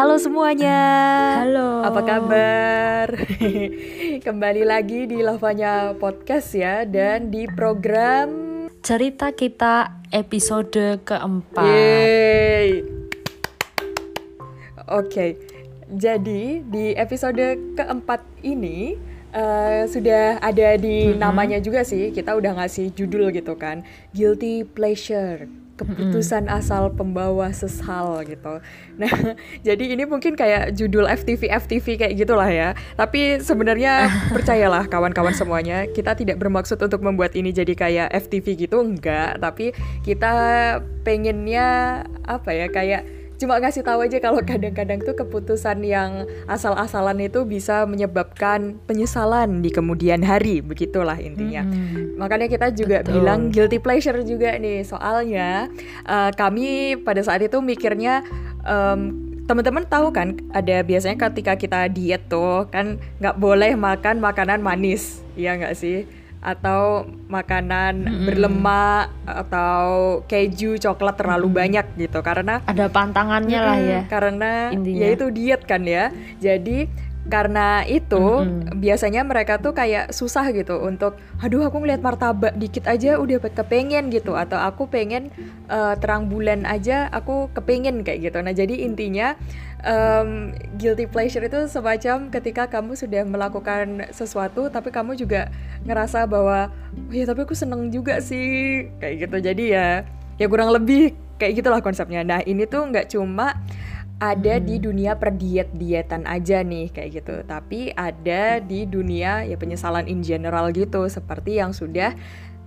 Halo semuanya. Halo. Apa kabar? Kembali lagi di Lavanya Podcast ya dan di program Cerita kita episode keempat. Yeay. Oke. Jadi di episode keempat ini eh, sudah ada di namanya juga sih. Kita udah ngasih judul gitu kan. Guilty pleasure. Keputusan asal pembawa sesal gitu. Nah, jadi ini mungkin kayak judul FTV FTV kayak gitulah ya. Tapi sebenarnya percayalah kawan-kawan semuanya, kita tidak bermaksud untuk membuat ini jadi kayak FTV gitu enggak, tapi kita pengennya apa ya kayak cuma ngasih tahu aja kalau kadang-kadang tuh keputusan yang asal-asalan itu bisa menyebabkan penyesalan di kemudian hari. Begitulah intinya. Mm-mm. makanya kita juga Betul. bilang guilty pleasure juga nih. Soalnya eh, kami pada saat itu mikirnya em, teman-teman tahu kan ada biasanya ketika kita diet tuh kan nggak boleh makan makanan manis. Ya nggak sih atau makanan Mm-mm. berlemak atau keju coklat terlalu banyak gitu karena Ada pantangannya lah Mm-mm, ya. karena intinya. ya itu diet kan ya jadi karena itu Mm-mm. biasanya mereka tuh kayak susah gitu untuk aduh aku ngeliat martabak dikit aja udah kepengen gitu. Atau aku pengen eh, terang bulan aja aku kepengen kayak gitu. Nah jadi intinya em, guilty pleasure itu semacam ketika kamu sudah melakukan sesuatu tapi kamu juga ngerasa bahwa "Oh ya tapi aku seneng juga sih kayak gitu. Jadi ya ya kurang lebih kayak gitulah konsepnya. Nah ini tuh nggak cuma ada di dunia perdiet-dietan aja nih kayak gitu. Tapi ada di dunia ya penyesalan in general gitu seperti yang sudah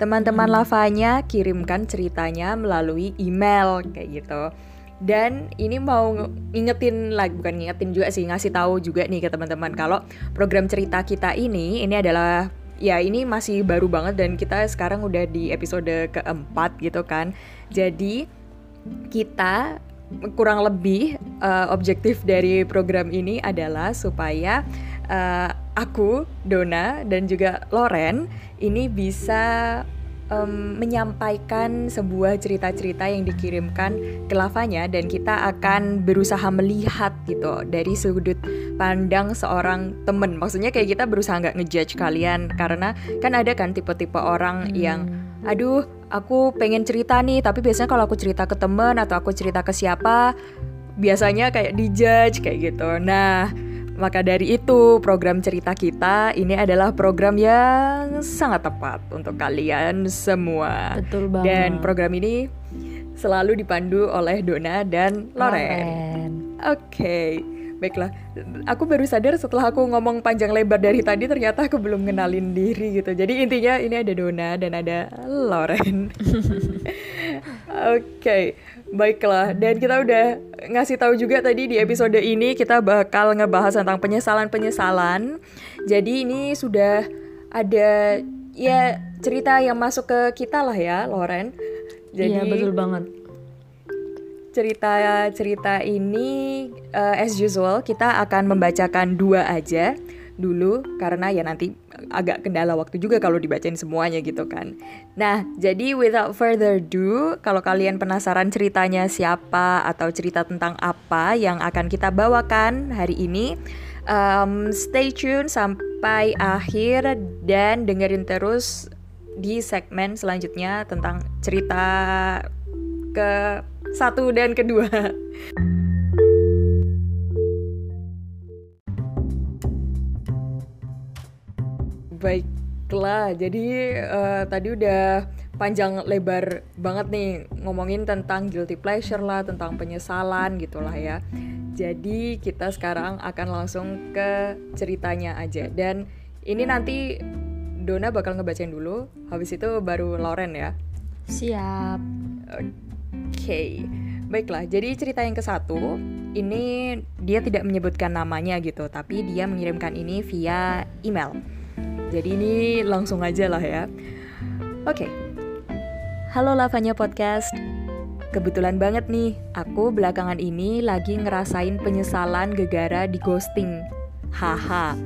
teman-teman lavanya kirimkan ceritanya melalui email kayak gitu. Dan ini mau ngingetin lagi bukan ngingetin juga sih ngasih tahu juga nih ke teman-teman kalau program cerita kita ini ini adalah ya ini masih baru banget dan kita sekarang udah di episode keempat gitu kan. Jadi kita kurang lebih eh, objektif dari program ini adalah supaya eh, aku Dona dan juga Loren ini bisa em, menyampaikan sebuah cerita-cerita yang dikirimkan ke lavanya dan kita akan berusaha melihat gitu dari sudut pandang seorang temen. Maksudnya kayak kita berusaha nggak ngejudge kalian karena kan ada kan tipe-tipe orang yang aduh aku pengen cerita nih tapi biasanya kalau aku cerita ke temen atau aku cerita ke siapa biasanya kayak dijudge kayak gitu nah maka dari itu program cerita kita ini adalah program yang sangat tepat untuk kalian semua Betul banget. dan program ini selalu dipandu oleh Dona dan Loren. Loren. Oke, baiklah. Aku baru sadar setelah aku ngomong panjang lebar dari tadi ternyata aku belum ngenalin diri gitu. Jadi intinya ini ada Dona dan ada Loren. Oke, baiklah. Dan kita udah ngasih tahu juga tadi di episode ini kita bakal ngebahas tentang penyesalan-penyesalan. Jadi ini sudah ada ya cerita yang masuk ke kita lah ya, Loren. Jadi Iya betul banget. Cerita-cerita ini uh, as usual kita akan membacakan dua aja dulu karena ya nanti agak kendala waktu juga kalau dibacain semuanya gitu kan. Nah, jadi without further ado, kalau kalian penasaran ceritanya siapa atau cerita tentang apa yang akan kita bawakan hari ini, um, stay tune sampai akhir dan dengerin terus di segmen selanjutnya tentang cerita ke satu dan kedua. Baiklah, jadi eh, tadi udah panjang lebar banget nih ngomongin tentang guilty pleasure lah, tentang penyesalan gitulah ya. Jadi kita sekarang akan langsung ke ceritanya aja dan ini nanti Dona bakal ngebacain dulu, habis itu baru Lauren ya. Siap. Oke, baiklah. Jadi cerita yang ke satu ini dia tidak menyebutkan namanya gitu, tapi dia mengirimkan ini via email. Jadi ini langsung aja lah ya. Oke. Halo Lavanya Podcast. Kebetulan banget nih, aku belakangan ini lagi ngerasain penyesalan gegara di ghosting. Haha.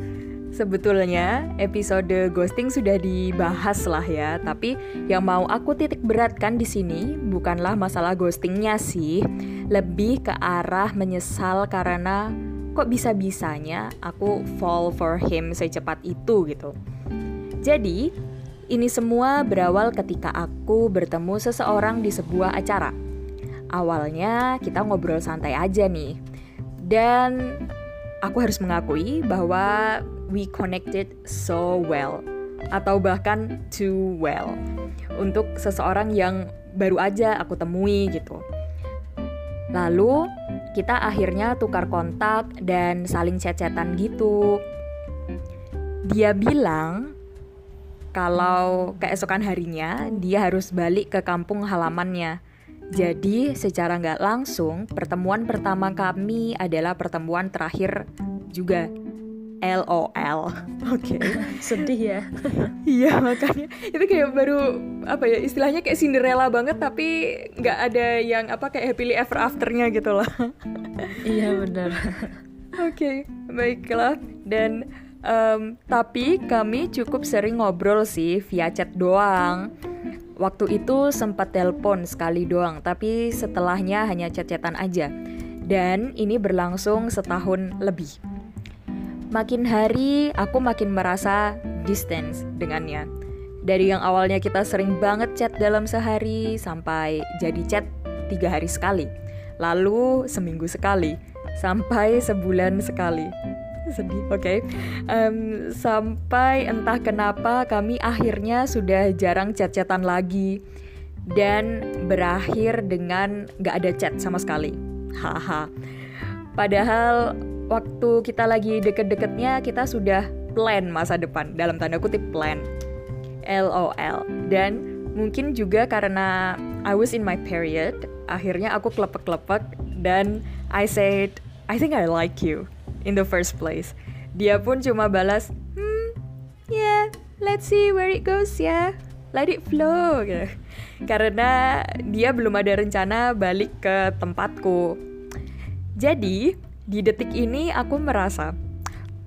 Sebetulnya episode ghosting sudah dibahas lah ya, tapi yang mau aku titik beratkan di sini bukanlah masalah ghostingnya sih, lebih ke arah menyesal karena kok bisa-bisanya aku fall for him secepat itu gitu. Jadi, ini semua berawal ketika aku bertemu seseorang di sebuah acara. Awalnya kita ngobrol santai aja nih. Dan aku harus mengakui bahwa we connected so well atau bahkan too well untuk seseorang yang baru aja aku temui gitu. Lalu kita akhirnya tukar kontak dan saling chat-chatan gitu. Dia bilang kalau keesokan harinya dia harus balik ke kampung halamannya. Jadi secara nggak langsung pertemuan pertama kami adalah pertemuan terakhir juga. LOL. Oke. Okay. Sedih ya. Iya makanya itu kayak baru apa ya istilahnya kayak Cinderella banget tapi nggak ada yang apa kayak happily ever afternya gitu lah. iya benar. Oke okay, baiklah dan um, tapi kami cukup sering ngobrol sih via chat doang. Waktu itu sempat telepon sekali doang, tapi setelahnya hanya chat-chatan aja. Dan ini berlangsung setahun lebih. Makin hari aku makin merasa distance dengannya. Dari yang awalnya kita sering banget chat dalam sehari sampai jadi chat tiga hari sekali. Lalu seminggu sekali, sampai sebulan sekali sedih oke okay. um, sampai entah kenapa kami akhirnya sudah jarang chat-chatan lagi dan berakhir dengan gak ada chat sama sekali haha padahal waktu kita lagi deket-deketnya kita sudah plan masa depan dalam tanda kutip plan LOL dan mungkin juga karena I was in my period akhirnya aku klepek-klepek dan I said I think I like you in the first place. Dia pun cuma balas, hmm, yeah, let's see where it goes ya, let it flow. Gitu. Karena dia belum ada rencana balik ke tempatku. Jadi, di detik ini aku merasa,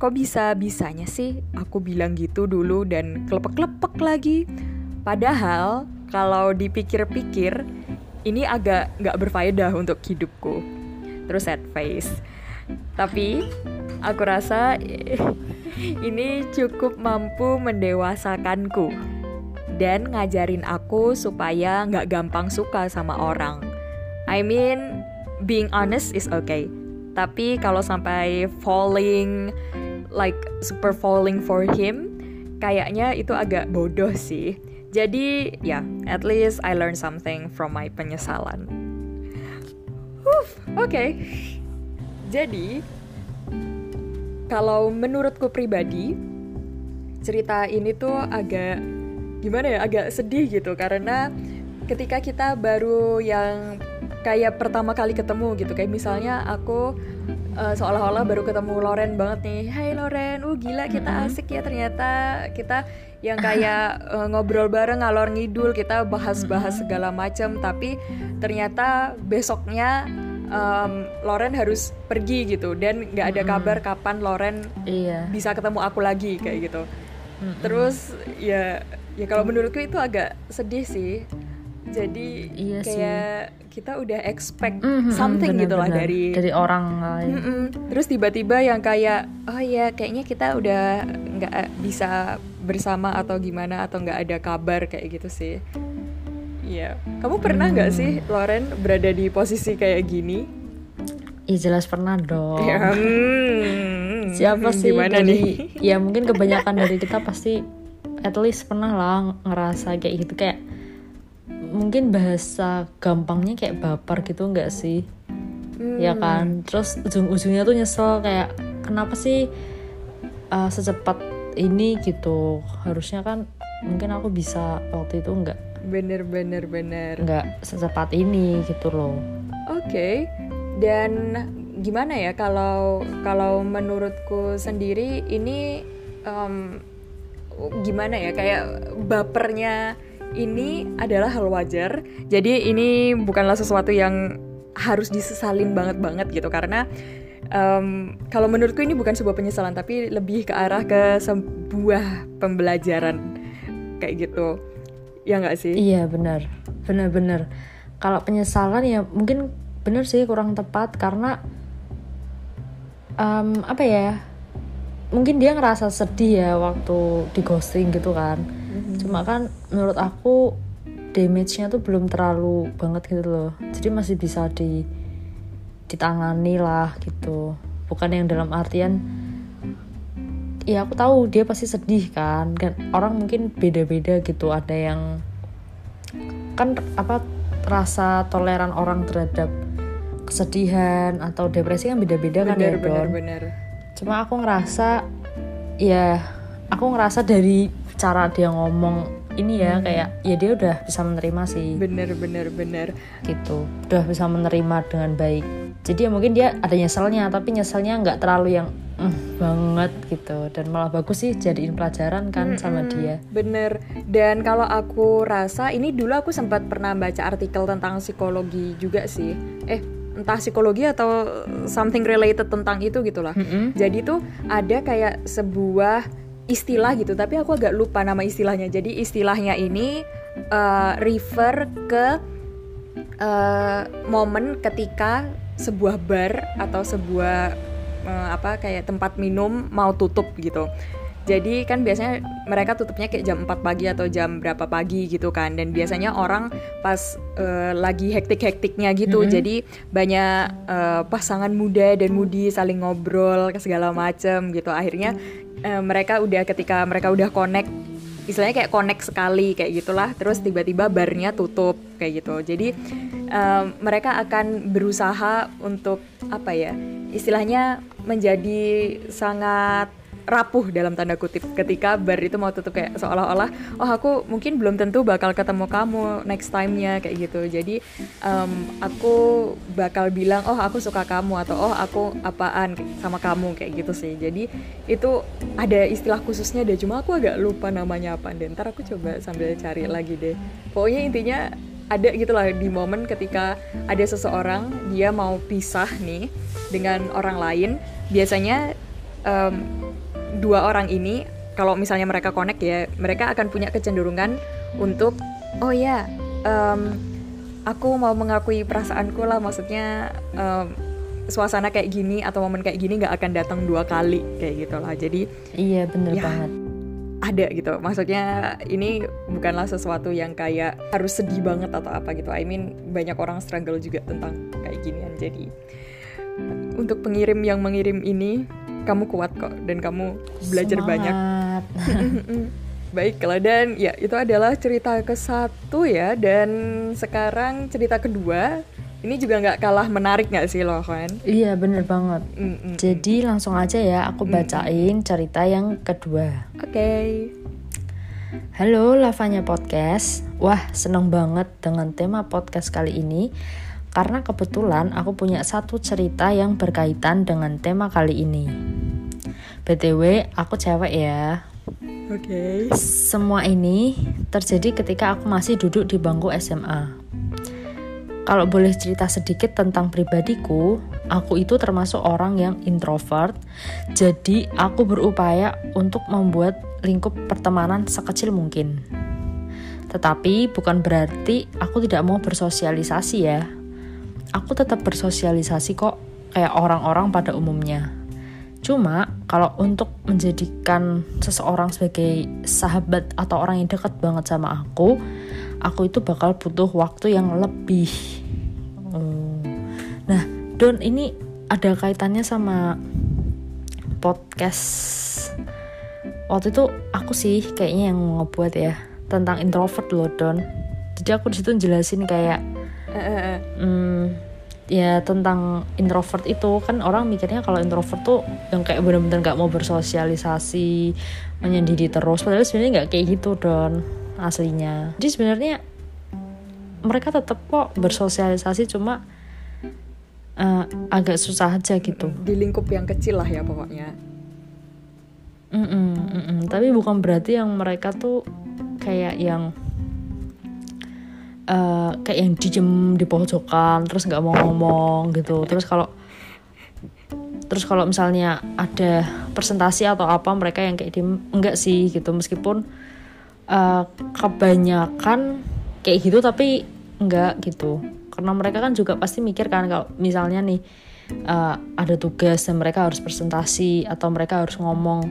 kok bisa-bisanya sih aku bilang gitu dulu dan kelepek-kelepek lagi. Padahal, kalau dipikir-pikir, ini agak nggak berfaedah untuk hidupku. Terus sad face. Tapi aku rasa ini cukup mampu mendewasakanku dan ngajarin aku supaya nggak gampang suka sama orang. I mean, being honest is okay. Tapi kalau sampai falling, like super falling for him, kayaknya itu agak bodoh sih. Jadi ya, yeah, at least I learn something from my penyesalan. oke. Okay. Jadi, kalau menurutku pribadi, cerita ini tuh agak gimana ya, agak sedih gitu karena ketika kita baru yang kayak pertama kali ketemu gitu, kayak misalnya aku uh, seolah-olah baru ketemu Loren banget nih. Hai Loren, uh gila kita asik ya ternyata kita yang kayak uh, ngobrol bareng ngalor ngidul kita bahas-bahas segala macam tapi ternyata besoknya um, Loren harus pergi gitu dan nggak ada kabar kapan Loren iya. bisa ketemu aku lagi kayak gitu. Terus ya ya kalau menurutku itu agak sedih sih. Jadi iya kayak sih. Kita udah expect mm-hmm, something bener, gitu lah dari dari orang lain. Mm-mm. Terus tiba-tiba yang kayak oh ya kayaknya kita udah nggak bisa bersama atau gimana atau nggak ada kabar kayak gitu sih. Iya. Kamu pernah nggak hmm. sih Loren berada di posisi kayak gini? Iya jelas pernah dong. Ya, hmm. Siapa sih Gimana dari, nih? Ya mungkin kebanyakan dari kita pasti at least pernah lah ngerasa kayak gitu kayak mungkin bahasa gampangnya kayak baper gitu nggak sih? Hmm. Ya kan. Terus ujung-ujungnya tuh nyesel kayak kenapa sih uh, secepat ini gitu? Harusnya kan mungkin aku bisa waktu itu nggak bener bener bener nggak secepat ini gitu loh oke okay. dan gimana ya kalau kalau menurutku sendiri ini um, gimana ya kayak bapernya ini adalah hal wajar. Jadi ini bukanlah sesuatu yang harus disesalin banget banget gitu. Karena um, kalau menurutku ini bukan sebuah penyesalan tapi lebih ke arah ke sebuah pembelajaran. Kayak gitu. Ya nggak sih? Iya benar. Benar-benar kalau penyesalan ya mungkin bener sih kurang tepat karena um, apa ya mungkin dia ngerasa sedih ya waktu di ghosting gitu kan mm-hmm. cuma kan menurut aku damage-nya tuh belum terlalu banget gitu loh. Jadi masih bisa di ditangani lah gitu. Bukan yang dalam artian ya aku tahu dia pasti sedih kan. Kan orang mungkin beda-beda gitu. Ada yang kan apa rasa toleran orang terhadap kesedihan atau depresi kan beda-beda kan ya bener, bener. cuma aku ngerasa ya aku ngerasa dari cara dia ngomong ini ya hmm. kayak ya dia udah bisa menerima sih. Bener bener bener. Gitu. Udah bisa menerima dengan baik. Jadi ya mungkin dia ada nyeselnya tapi nyeselnya nggak terlalu yang mm, banget gitu. Dan malah bagus sih jadiin pelajaran kan hmm, sama dia. Bener. Dan kalau aku rasa ini dulu aku sempat pernah baca artikel tentang psikologi juga sih. Eh entah psikologi atau something related tentang itu gitulah. Mm -hmm. Jadi tuh ada kayak sebuah istilah gitu, tapi aku agak lupa nama istilahnya. Jadi istilahnya ini uh, refer ke uh, momen ketika sebuah bar atau sebuah uh, apa kayak tempat minum mau tutup gitu. Jadi kan biasanya mereka tutupnya kayak jam 4 pagi atau jam berapa pagi gitu kan. Dan biasanya orang pas uh, lagi hektik-hektiknya gitu. Mm -hmm. Jadi banyak uh, pasangan muda dan mudi saling ngobrol ke segala macem gitu. Akhirnya uh, mereka udah ketika mereka udah connect istilahnya kayak connect sekali kayak gitulah. Terus tiba-tiba barnya tutup kayak gitu. Jadi um, mereka akan berusaha untuk apa ya istilahnya menjadi sangat rapuh dalam tanda kutip ketika bar itu mau tutup kayak seolah-olah oh aku mungkin belum tentu bakal ketemu kamu next time-nya kayak gitu. Jadi um, aku bakal bilang oh aku suka kamu atau oh aku apaan sama kamu kayak gitu sih. Jadi itu ada istilah khususnya deh. Cuma aku agak lupa namanya apa. Deh ntar aku coba sambil cari lagi deh. Pokoknya intinya ada gitulah di momen ketika ada seseorang dia mau pisah nih dengan orang lain. Biasanya um, dua orang ini kalau misalnya mereka connect ya mereka akan punya kecenderungan untuk oh ya um, aku mau mengakui perasaanku lah maksudnya um, suasana kayak gini atau momen kayak gini nggak akan datang dua kali kayak gitu lah jadi iya bener ya, banget. ada gitu. Maksudnya ini bukanlah sesuatu yang kayak harus sedih banget atau apa gitu. I mean banyak orang struggle juga tentang kayak ginian. Jadi untuk pengirim yang mengirim ini kamu kuat kok dan kamu belajar Semangat. banyak. Baiklah dan ya itu adalah cerita ke satu ya dan sekarang cerita kedua ini juga nggak kalah menarik nggak sih loh kan? Iya bener banget. Mm -mm. Jadi langsung aja ya aku bacain mm. cerita yang kedua. Oke. Okay. Halo Lavanya Podcast. Wah seneng banget dengan tema podcast kali ini karena kebetulan aku punya satu cerita yang berkaitan dengan tema kali ini. BTW, aku cewek ya. Oke. Okay. Semua ini terjadi ketika aku masih duduk di bangku SMA. Kalau boleh cerita sedikit tentang pribadiku, aku itu termasuk orang yang introvert. Jadi, aku berupaya untuk membuat lingkup pertemanan sekecil mungkin. Tetapi bukan berarti aku tidak mau bersosialisasi ya aku tetap bersosialisasi kok kayak orang-orang pada umumnya. Cuma kalau untuk menjadikan seseorang sebagai sahabat atau orang yang dekat banget sama aku, aku itu bakal butuh waktu yang lebih. Hmm. Nah, Don ini ada kaitannya sama podcast. Waktu itu aku sih kayaknya yang ngebuat ya tentang introvert loh Don. Jadi aku di situ jelasin kayak hmm, ya tentang introvert itu kan orang mikirnya kalau introvert tuh yang kayak bener-bener nggak mau bersosialisasi menyendiri terus padahal sebenarnya nggak kayak gitu don aslinya. Jadi sebenarnya mereka tetap kok bersosialisasi cuma uh, agak susah aja gitu. Di lingkup yang kecil lah ya pokoknya. Mm -mm, mm -mm. tapi bukan berarti yang mereka tuh kayak yang uh, kayak yang dijem di pojokan terus nggak mau ngomong gitu. Terus kalau terus kalau misalnya ada presentasi atau apa mereka yang kayak diem enggak sih gitu. Meskipun uh, kebanyakan kayak gitu tapi enggak gitu. Karena mereka kan juga pasti mikir kan kalau misalnya nih uh, ada tugas dan mereka harus presentasi atau mereka harus ngomong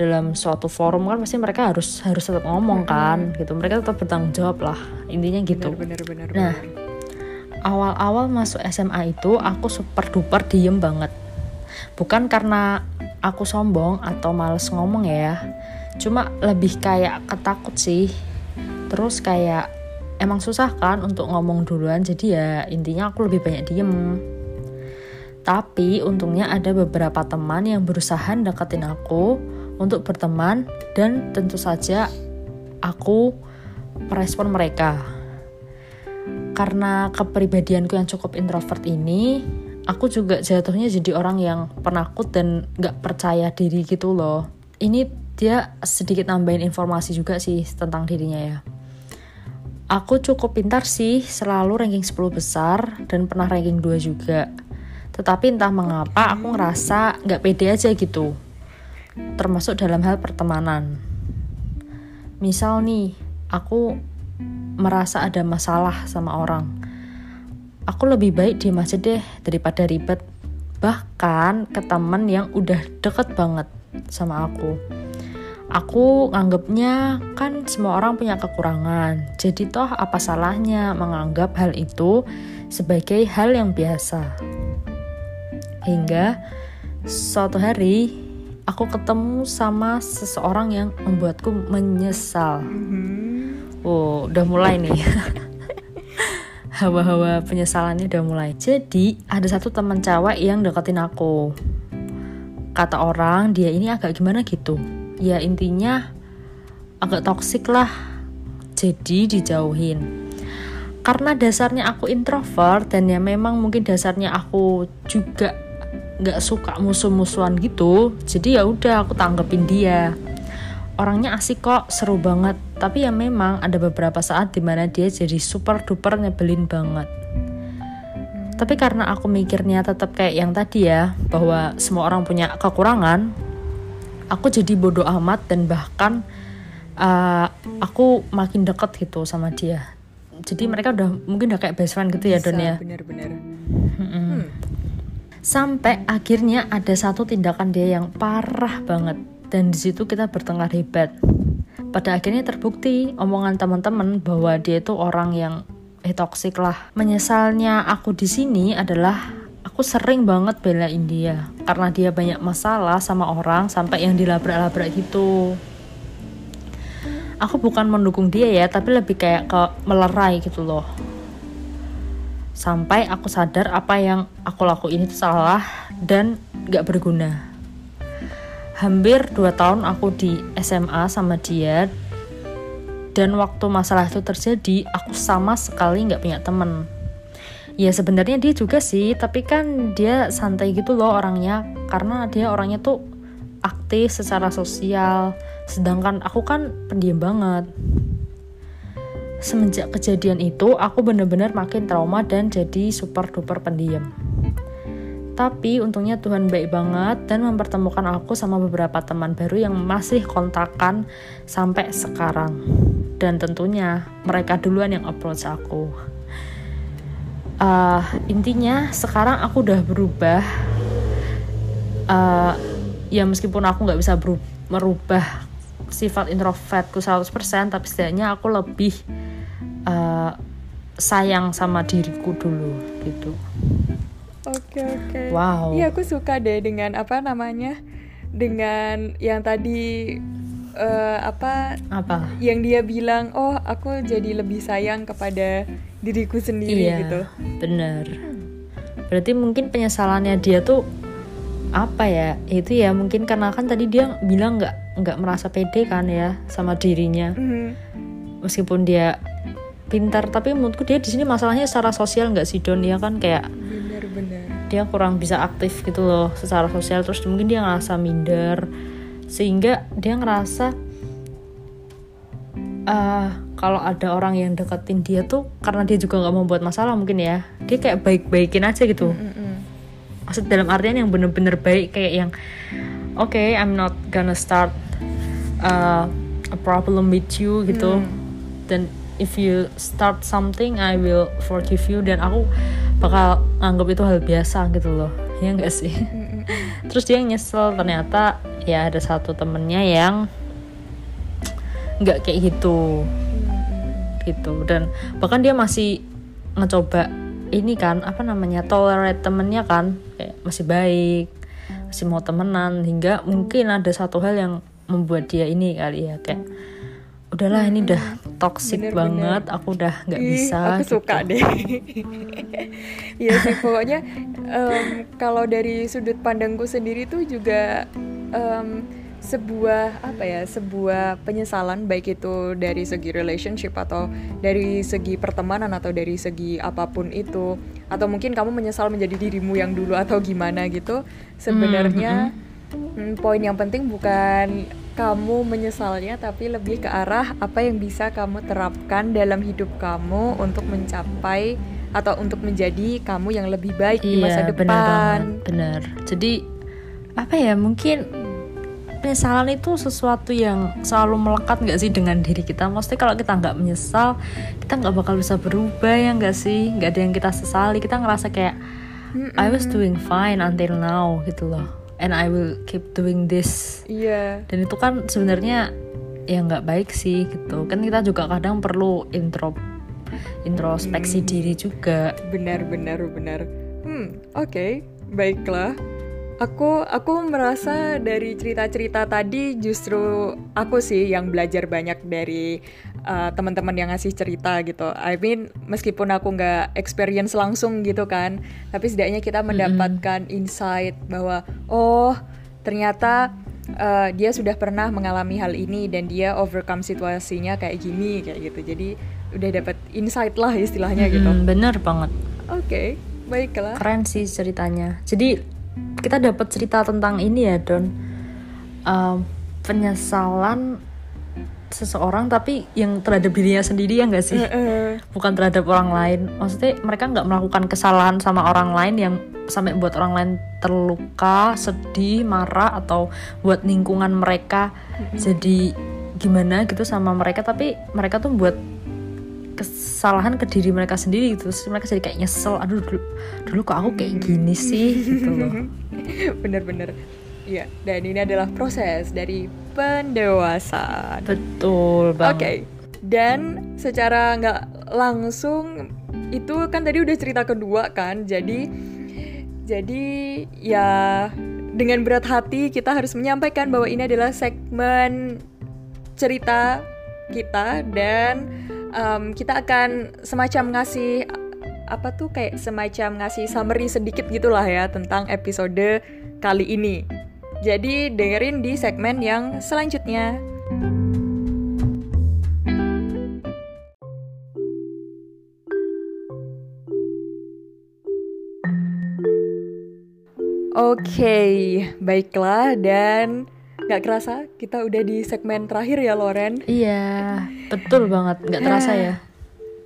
dalam suatu forum kan pasti mereka harus harus tetap ngomong kan gitu. Mereka tetap bertanggung jawab lah intinya gitu. Bener bener bener Nah, awal-awal masuk SMA itu aku super duper diem banget. Bukan karena aku sombong atau males ngomong ya cuma lebih kayak ketakut sih. Terus kayak emang susah kan untuk ngomong duluan jadi ya intinya aku lebih banyak diem. Tapi untungnya ada beberapa teman yang berusaha deketin aku untuk berteman dan tentu saja aku merespon mereka. Karena kepribadianku yang cukup introvert ini aku juga jatuhnya jadi orang yang penakut dan gak percaya diri gitu loh. Ini dia sedikit nambahin informasi juga sih tentang dirinya ya. Aku cukup pintar sih selalu ranking 10 besar dan pernah ranking 2 juga. Tetapi entah mengapa aku ngerasa gak pede aja gitu termasuk dalam hal pertemanan. Misal nih aku merasa ada masalah sama orang. Aku lebih baik diem aja deh daripada ribet. Bahkan ke temen yang udah deket banget sama aku. Aku nganggapnya kan semua orang punya kekurangan. Jadi toh apa salahnya menganggap hal itu sebagai hal yang biasa? Hingga suatu hari aku ketemu sama seseorang yang membuatku menyesal Mhm. Oh, udah mulai nih. Hawa-hawa penyesalannya udah mulai. Jadi, ada satu teman cewek yang deketin aku. Kata orang, dia ini agak gimana gitu. Ya intinya agak toksik lah. Jadi dijauhin. Karena dasarnya aku introvert dan ya memang mungkin dasarnya aku juga nggak suka musuh-musuhan gitu. Jadi ya udah aku tanggepin dia orangnya asik kok, seru banget. Tapi ya memang ada beberapa saat di mana dia jadi super duper nyebelin banget. Tapi karena aku mikirnya tetap kayak yang tadi ya, bahwa semua orang punya kekurangan, aku jadi bodoh amat dan bahkan uh, aku makin deket gitu sama dia. Jadi mereka udah mungkin udah kayak best friend gitu ya Don ya. bener-bener Sampai akhirnya ada satu tindakan dia yang parah banget dan di situ kita bertengkar hebat. Pada akhirnya terbukti omongan teman-teman bahwa dia itu orang yang eh toksik lah. Menyesalnya aku di sini adalah aku sering banget belain dia karena dia banyak masalah sama orang sampai yang dilabrak-labrak gitu. Aku bukan mendukung dia ya, tapi lebih kayak ke melerai gitu loh sampai aku sadar apa yang aku lakuin itu salah dan gak berguna. Hampir 2 tahun aku di SMA sama dia dan waktu masalah itu terjadi aku sama sekali gak punya temen. Ya sebenarnya dia juga sih, tapi kan dia santai gitu loh orangnya karena dia orangnya tuh aktif secara sosial, sedangkan aku kan pendiam banget semenjak kejadian itu aku bener-bener makin trauma dan jadi super duper pendiam. Tapi untungnya Tuhan baik banget dan mempertemukan aku sama beberapa teman baru yang masih kontakan sampai sekarang. Dan tentunya mereka duluan yang approach aku. Uh, intinya sekarang aku udah berubah. Uh, ya meskipun aku nggak bisa merubah sifat introvertku 100% tapi setidaknya aku lebih uh, sayang sama diriku dulu gitu. Oke oke. Wow. Iya aku suka deh dengan apa namanya dengan yang tadi eh, apa Apa? yang dia bilang oh aku jadi lebih sayang kepada diriku sendiri iya, gitu. bener. Berarti mungkin penyesalannya dia tuh apa ya? Itu ya mungkin karena kan tadi dia bilang nggak nggak merasa pede kan ya sama dirinya. Mhm. Meskipun dia pintar, tapi menurutku dia di sini masalahnya secara sosial nggak sih Don? Ya kan kayak Bener-bener. dia kurang bisa aktif gitu loh secara sosial terus mungkin dia ngerasa minder sehingga dia ngerasa eh kalau ada orang yang deketin dia tuh karena dia juga nggak mau buat masalah mungkin ya dia kayak baik-baikin aja gitu Mm-mm. maksud dalam artian yang bener-bener baik kayak yang oke I'm not gonna start uh, a problem with you gitu dan if you start something I will forgive you. Dan aku bakal anggap itu hal biasa gitu loh. Ya enggak sih? Terus dia nyesel ternyata ya ada satu temennya yang nggak kayak gitu. Gitu. Dan bahkan dia masih ngecoba ini kan apa namanya tolerate temennya kan. Kayak masih baik masih mau temenan. Hingga mungkin ada satu hal yang membuat dia ini kali ya kayak udahlah ini udah toxic Bener, banget aku udah nggak bisa aku gitu. suka deh. Iya sih pokoknya em, kalau dari sudut pandangku sendiri tuh juga em, sebuah apa ya sebuah penyesalan baik itu dari segi relationship atau dari segi pertemanan atau dari segi apa pun itu atau mungkin kamu menyesal menjadi dirimu yang dulu atau gimana gitu sebenarnya hmm, poin yang penting bukan kamu menyesalnya tapi lebih ke arah apa yang bisa kamu terapkan dalam hidup kamu untuk mencapai atau untuk menjadi kamu yang lebih baik di masa Iya, benar depan. banget, benar. Jadi apa ya mungkin penyesalan itu sesuatu yang selalu melekat nggak sih dengan diri kita. Maksudnya kalau kita nggak menyesal, kita nggak bakal bisa berubah ya nggak sih? Nggak ada yang kita sesali. Kita ngerasa kayak I was doing fine until now gitu loh. And I will keep doing this. Iya. Dan itu kan sebenarnya ya nggak baik sih gitu. Kan kita juga kadang perlu intro introspeksi diri juga. Benar benar benar. Hmm, oke. Baiklah. Aku aku merasa dari cerita-cerita tadi justru aku sih yang belajar banyak dari uh, teman-teman yang ngasih cerita gitu. I mean meskipun aku nggak experience langsung gitu kan, tapi setidaknya kita mendapatkan insight bahwa oh ternyata uh, dia sudah pernah mengalami hal ini dan dia overcome situasinya kayak gini kayak gitu. Jadi udah dapat insight lah istilahnya gitu. Mm, bener banget. Oke, baiklah. keren sih ceritanya jadi kita dapat cerita tentang ini ya Don. Em, penyesalan seseorang tapi yang terhadap dirinya sendiri ya nggak sih? Bukan terhadap orang lain. Maksudnya mereka nggak melakukan kesalahan sama orang lain yang sampai buat orang lain terluka sedih marah atau buat lingkungan mereka jadi gimana gitu sama mereka. Tapi mereka tuh buat kesalahan ke diri mereka sendiri gitu terus mereka jadi kayak nyesel aduh dulu, dulu kok aku kayak gini sih gitu loh Bener-bener. Iya, dan ini adalah proses dari pendewasaan. betul Oke, banget dan secara nggak langsung itu kan tadi udah cerita kedua kan, jadi jadi ya dengan berat hati kita harus menyampaikan bahwa ini adalah segmen cerita kita dan em, kita akan semacam ngasih apa tuh kayak semacam ngasih summary sedikit gitulah ya tentang episode kali ini. Jadi dengerin di segmen yang selanjutnya. Oke, baiklah dan nggak kerasa kita udah di segmen terakhir ya Loren. iya betul banget. Nggak terasa ya.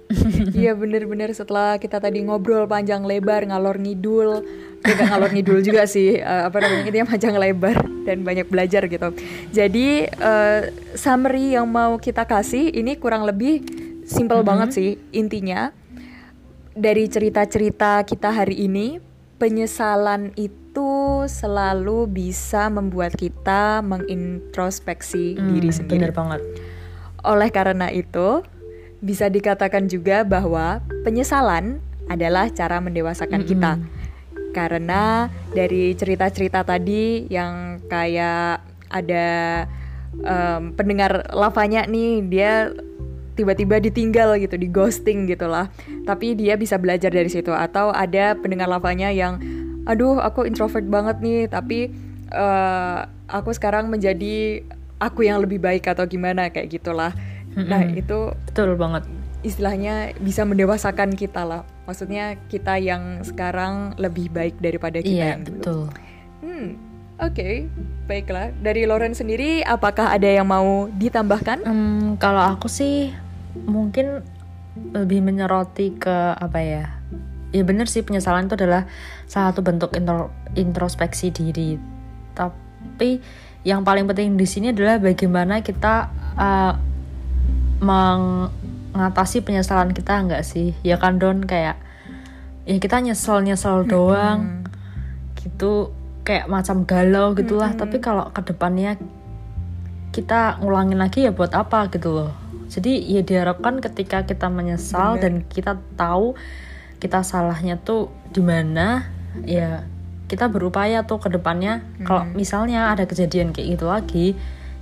Iya bener-bener setelah kita tadi ngobrol panjang lebar ngalor ngidul, ya nggak ngalor ngidul juga sih, eh, apa namanya yang panjang lebar dan banyak belajar gitu. Jadi eh, summary yang mau kita kasih ini kurang lebih simple banget sih intinya. Dari cerita-cerita kita hari ini penyesalan itu selalu bisa membuat kita mengintrospeksi diri Hmm, sendiri. bener banget Oleh karena itu, bisa dikatakan juga bahwa penyesalan adalah cara mendewasakan kita. Karena dari cerita-cerita tadi yang kayak ada em, pendengar lavanya nih, dia tiba-tiba ditinggal gitu, di ghosting gitulah. Tapi dia bisa belajar dari situ atau ada pendengar lavanya yang aduh, aku introvert banget nih, tapi eh, aku sekarang menjadi aku yang lebih baik atau gimana kayak gitulah. Nah, itu betul banget istilahnya bisa mendewasakan kita lah. Maksudnya kita yang sekarang lebih baik daripada kita iya yang dulu. betul Hmm, oke, baiklah. Dari Loren sendiri, apakah ada yang mau ditambahkan? Em, kalau aku sih mungkin lebih menyoroti ke apa ya? Ya bener sih penyesalan itu adalah salah satu bentuk intro- introspeksi diri. Tapi yang paling penting di sini adalah bagaimana kita uh, meng ngatasi penyesalan kita nggak sih? Ya kan Don? Kayak ya kita nyesel nyesel doang gitu. Kayak macam galau gitulah. Tapi kalau ke depannya kita ngulangin lagi ya buat apa gitu loh. Jadi ya diharapkan ketika kita menyesal Bener. dan kita tahu kita salahnya tuh di mana ya kita berupaya tuh ke depannya kalau misalnya ada kejadian kayak gitu lagi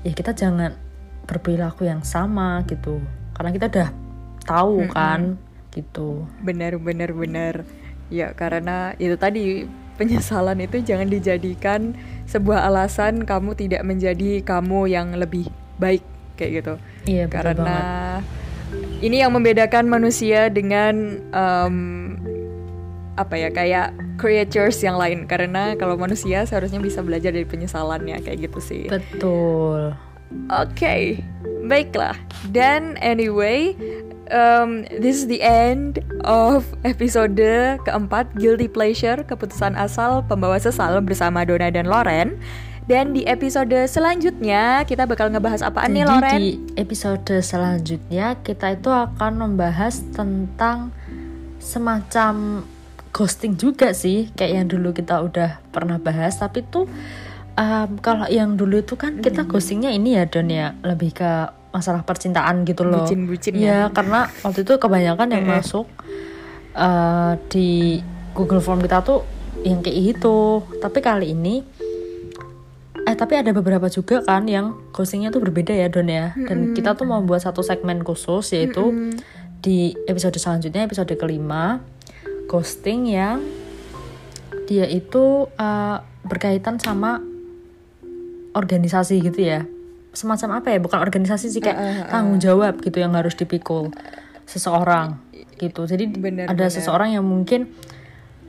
ya kita jangan berperilaku yang sama gitu. Karena kita udah tahu kan gitu. Benar, benar, benar. Ya, karena itu tadi penyesalan itu jangan dijadikan sebuah alasan kamu tidak menjadi kamu yang lebih baik kayak gitu. iya betul karena banget ini yang membedakan manusia dengan em, apa ya kayak creatures yang lain karena kalau manusia seharusnya bisa belajar dari penyesalannya kayak gitu sih. betul Oke, baiklah. Dan anyway, um, this is the end of episode keempat Guilty Pleasure Keputusan Asal Pembawa Sesal bersama Dona dan Loren. Dan di episode selanjutnya kita bakal ngebahas apaan nih Jadi Loren? di episode selanjutnya kita itu akan membahas tentang semacam ghosting juga sih kayak yang dulu kita udah pernah bahas tapi tuh um, kalau yang dulu itu kan kita ghostingnya ini ya Don ya lebih ke masalah percintaan gitu loh Bucin-bucin ya ya. karena waktu itu kebanyakan yang eh. masuk uh, di Google Form kita tuh yang kayak gitu tapi kali ini Eh tapi ada beberapa juga kan yang ghostingnya tuh berbeda ya Don ya. Dan kita tuh mau buat satu segmen khusus yaitu Di episode selanjutnya episode kelima Ghosting yang dia itu eh, berkaitan sama organisasi gitu ya. Semacam apa ya? Bukan organisasi sih kayak tanggung jawab gitu yang harus dipikul seseorang gitu. Jadi Bener, ada bener. seseorang yang mungkin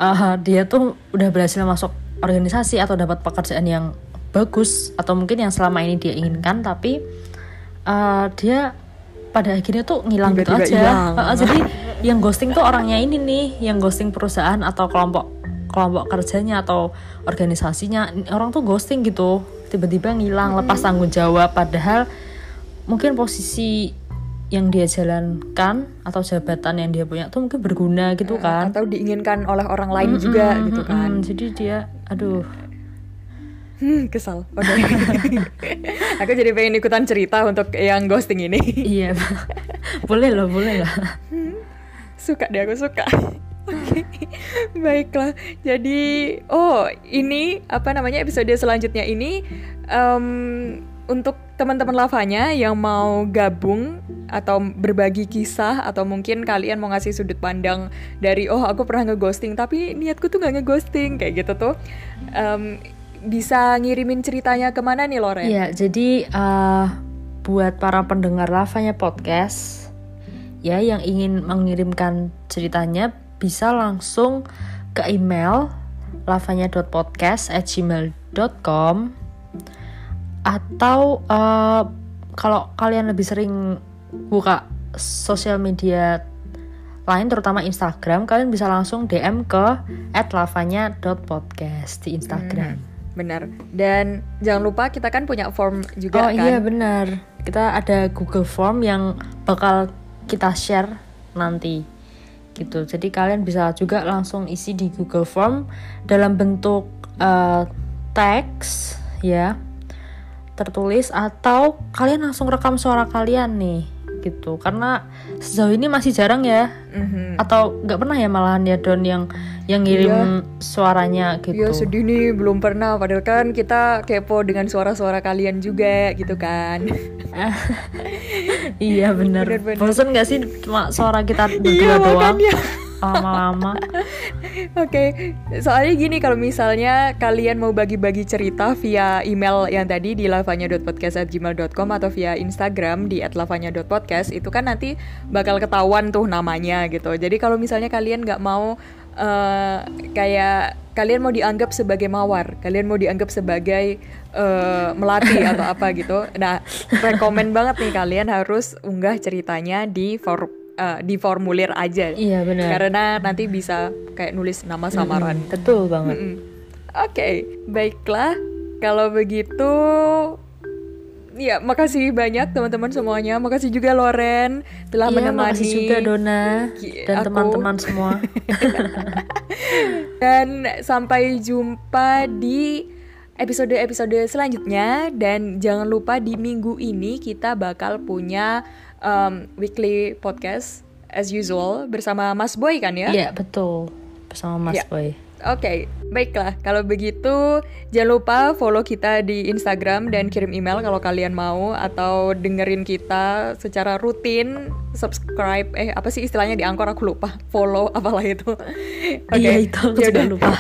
uh, dia tuh udah berhasil masuk organisasi atau dapat pekerjaan yang bagus atau mungkin yang selama ini dia inginkan tapi uh, dia pada akhirnya tuh ngilang gitu Tiba-tiba aja hilang. Uh, jadi yang ghosting tuh orangnya ini nih yang ghosting perusahaan atau kelompok kelompok kerjanya atau organisasinya orang tuh ghosting gitu tiba-tiba ngilang lepas tanggung jawab padahal mungkin posisi yang dia jalankan atau jabatan yang dia punya tuh mungkin berguna gitu kan Atau diinginkan oleh orang lain juga Mm-mm, gitu kan. mm-mm. jadi dia aduh Hmm, kesal. Udah. Aku jadi pengen ikutan cerita untuk yang ghosting ini. iya boleh loh boleh lah suka deh aku suka Oke, baiklah. Jadi, oh ini apa namanya episode selanjutnya ini em, untuk teman-teman lavanya yang mau gabung atau berbagi kisah atau mungkin kalian mau ngasih sudut pandang dari oh aku pernah ngeghosting tapi niatku tuh nggak ngeghosting kayak gitu tuh em, bisa ngirimin ceritanya ke mana nih Loren? Iya jadi eh, buat para pendengar lavanya podcast ya yang ingin mengirimkan ceritanya bisa langsung ke email lavanya.podcast@gmail.com atau eh, kalau kalian lebih sering buka sosial media lain terutama Instagram kalian bisa langsung DM ke @lavanya.podcast di Instagram. Benar. Dan jangan lupa kita kan punya form juga oh kan? iya benar. Kita ada Google Form yang bakal kita share nanti gitu. Jadi kalian bisa juga langsung isi di Google Form dalam bentuk eh, teks ya tertulis atau kalian langsung rekam suara kalian nih gitu. Karena sejauh ini masih jarang ya Mhm. atau nggak pernah ya malahan ya Don yang yang ngirim suaranya gitu. Ya sedih nih belum pernah padahal kan kita kepo dengan suara-suara kalian juga gitu kan. iya bener. Bener-bener. Bosan gak sih cuma suara kita Iya, berdua doang makanya. Lama-lama? Oke, soalnya gini kalau misalnya kalian mau bagi-bagi cerita via email yang tadi di lavanya.podcast@gmail.com atau via Instagram di @lavanya.podcast itu kan nanti bakal ketahuan tuh namanya gitu. Jadi kalau misalnya kalian nggak mau eh, kayak kalian mau dianggap sebagai mawar, kalian mau dianggap sebagai eh, melati atau apa gitu. Nah, rekomen banget nih kalian harus unggah ceritanya di for eh, di formulir aja. Iya bener. Karena nanti bisa kayak nulis nama samaran. Mm, betul banget. Mm-mm. Oke, baiklah. Kalau begitu ya makasih banyak teman-teman semuanya. Makasih juga Loren telah Iya, menemani. makasih juga Dona dan teman-teman semua. Dan sampai jumpa di episode-episode selanjutnya dan jangan lupa di minggu ini kita bakal punya um, weekly podcast as usual bersama Mas Boy kan ya? Iya, betul. Bersama Mas Iya. Boy. Oke, baiklah. Kalau begitu, jangan lupa follow kita di Instagram dan kirim email kalau kalian mau atau dengerin kita secara rutin, subscribe. Eh, apa sih istilahnya di Angkor aku lupa. Follow apalah itu. Oke. Iya, itu yaudah. lupa.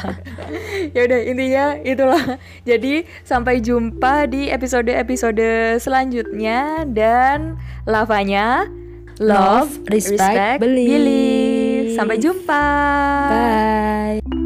ya udah intinya itulah. Jadi sampai jumpa di episode-episode selanjutnya dan lavanya Love, respect, believe. Sampai jumpa. Bye.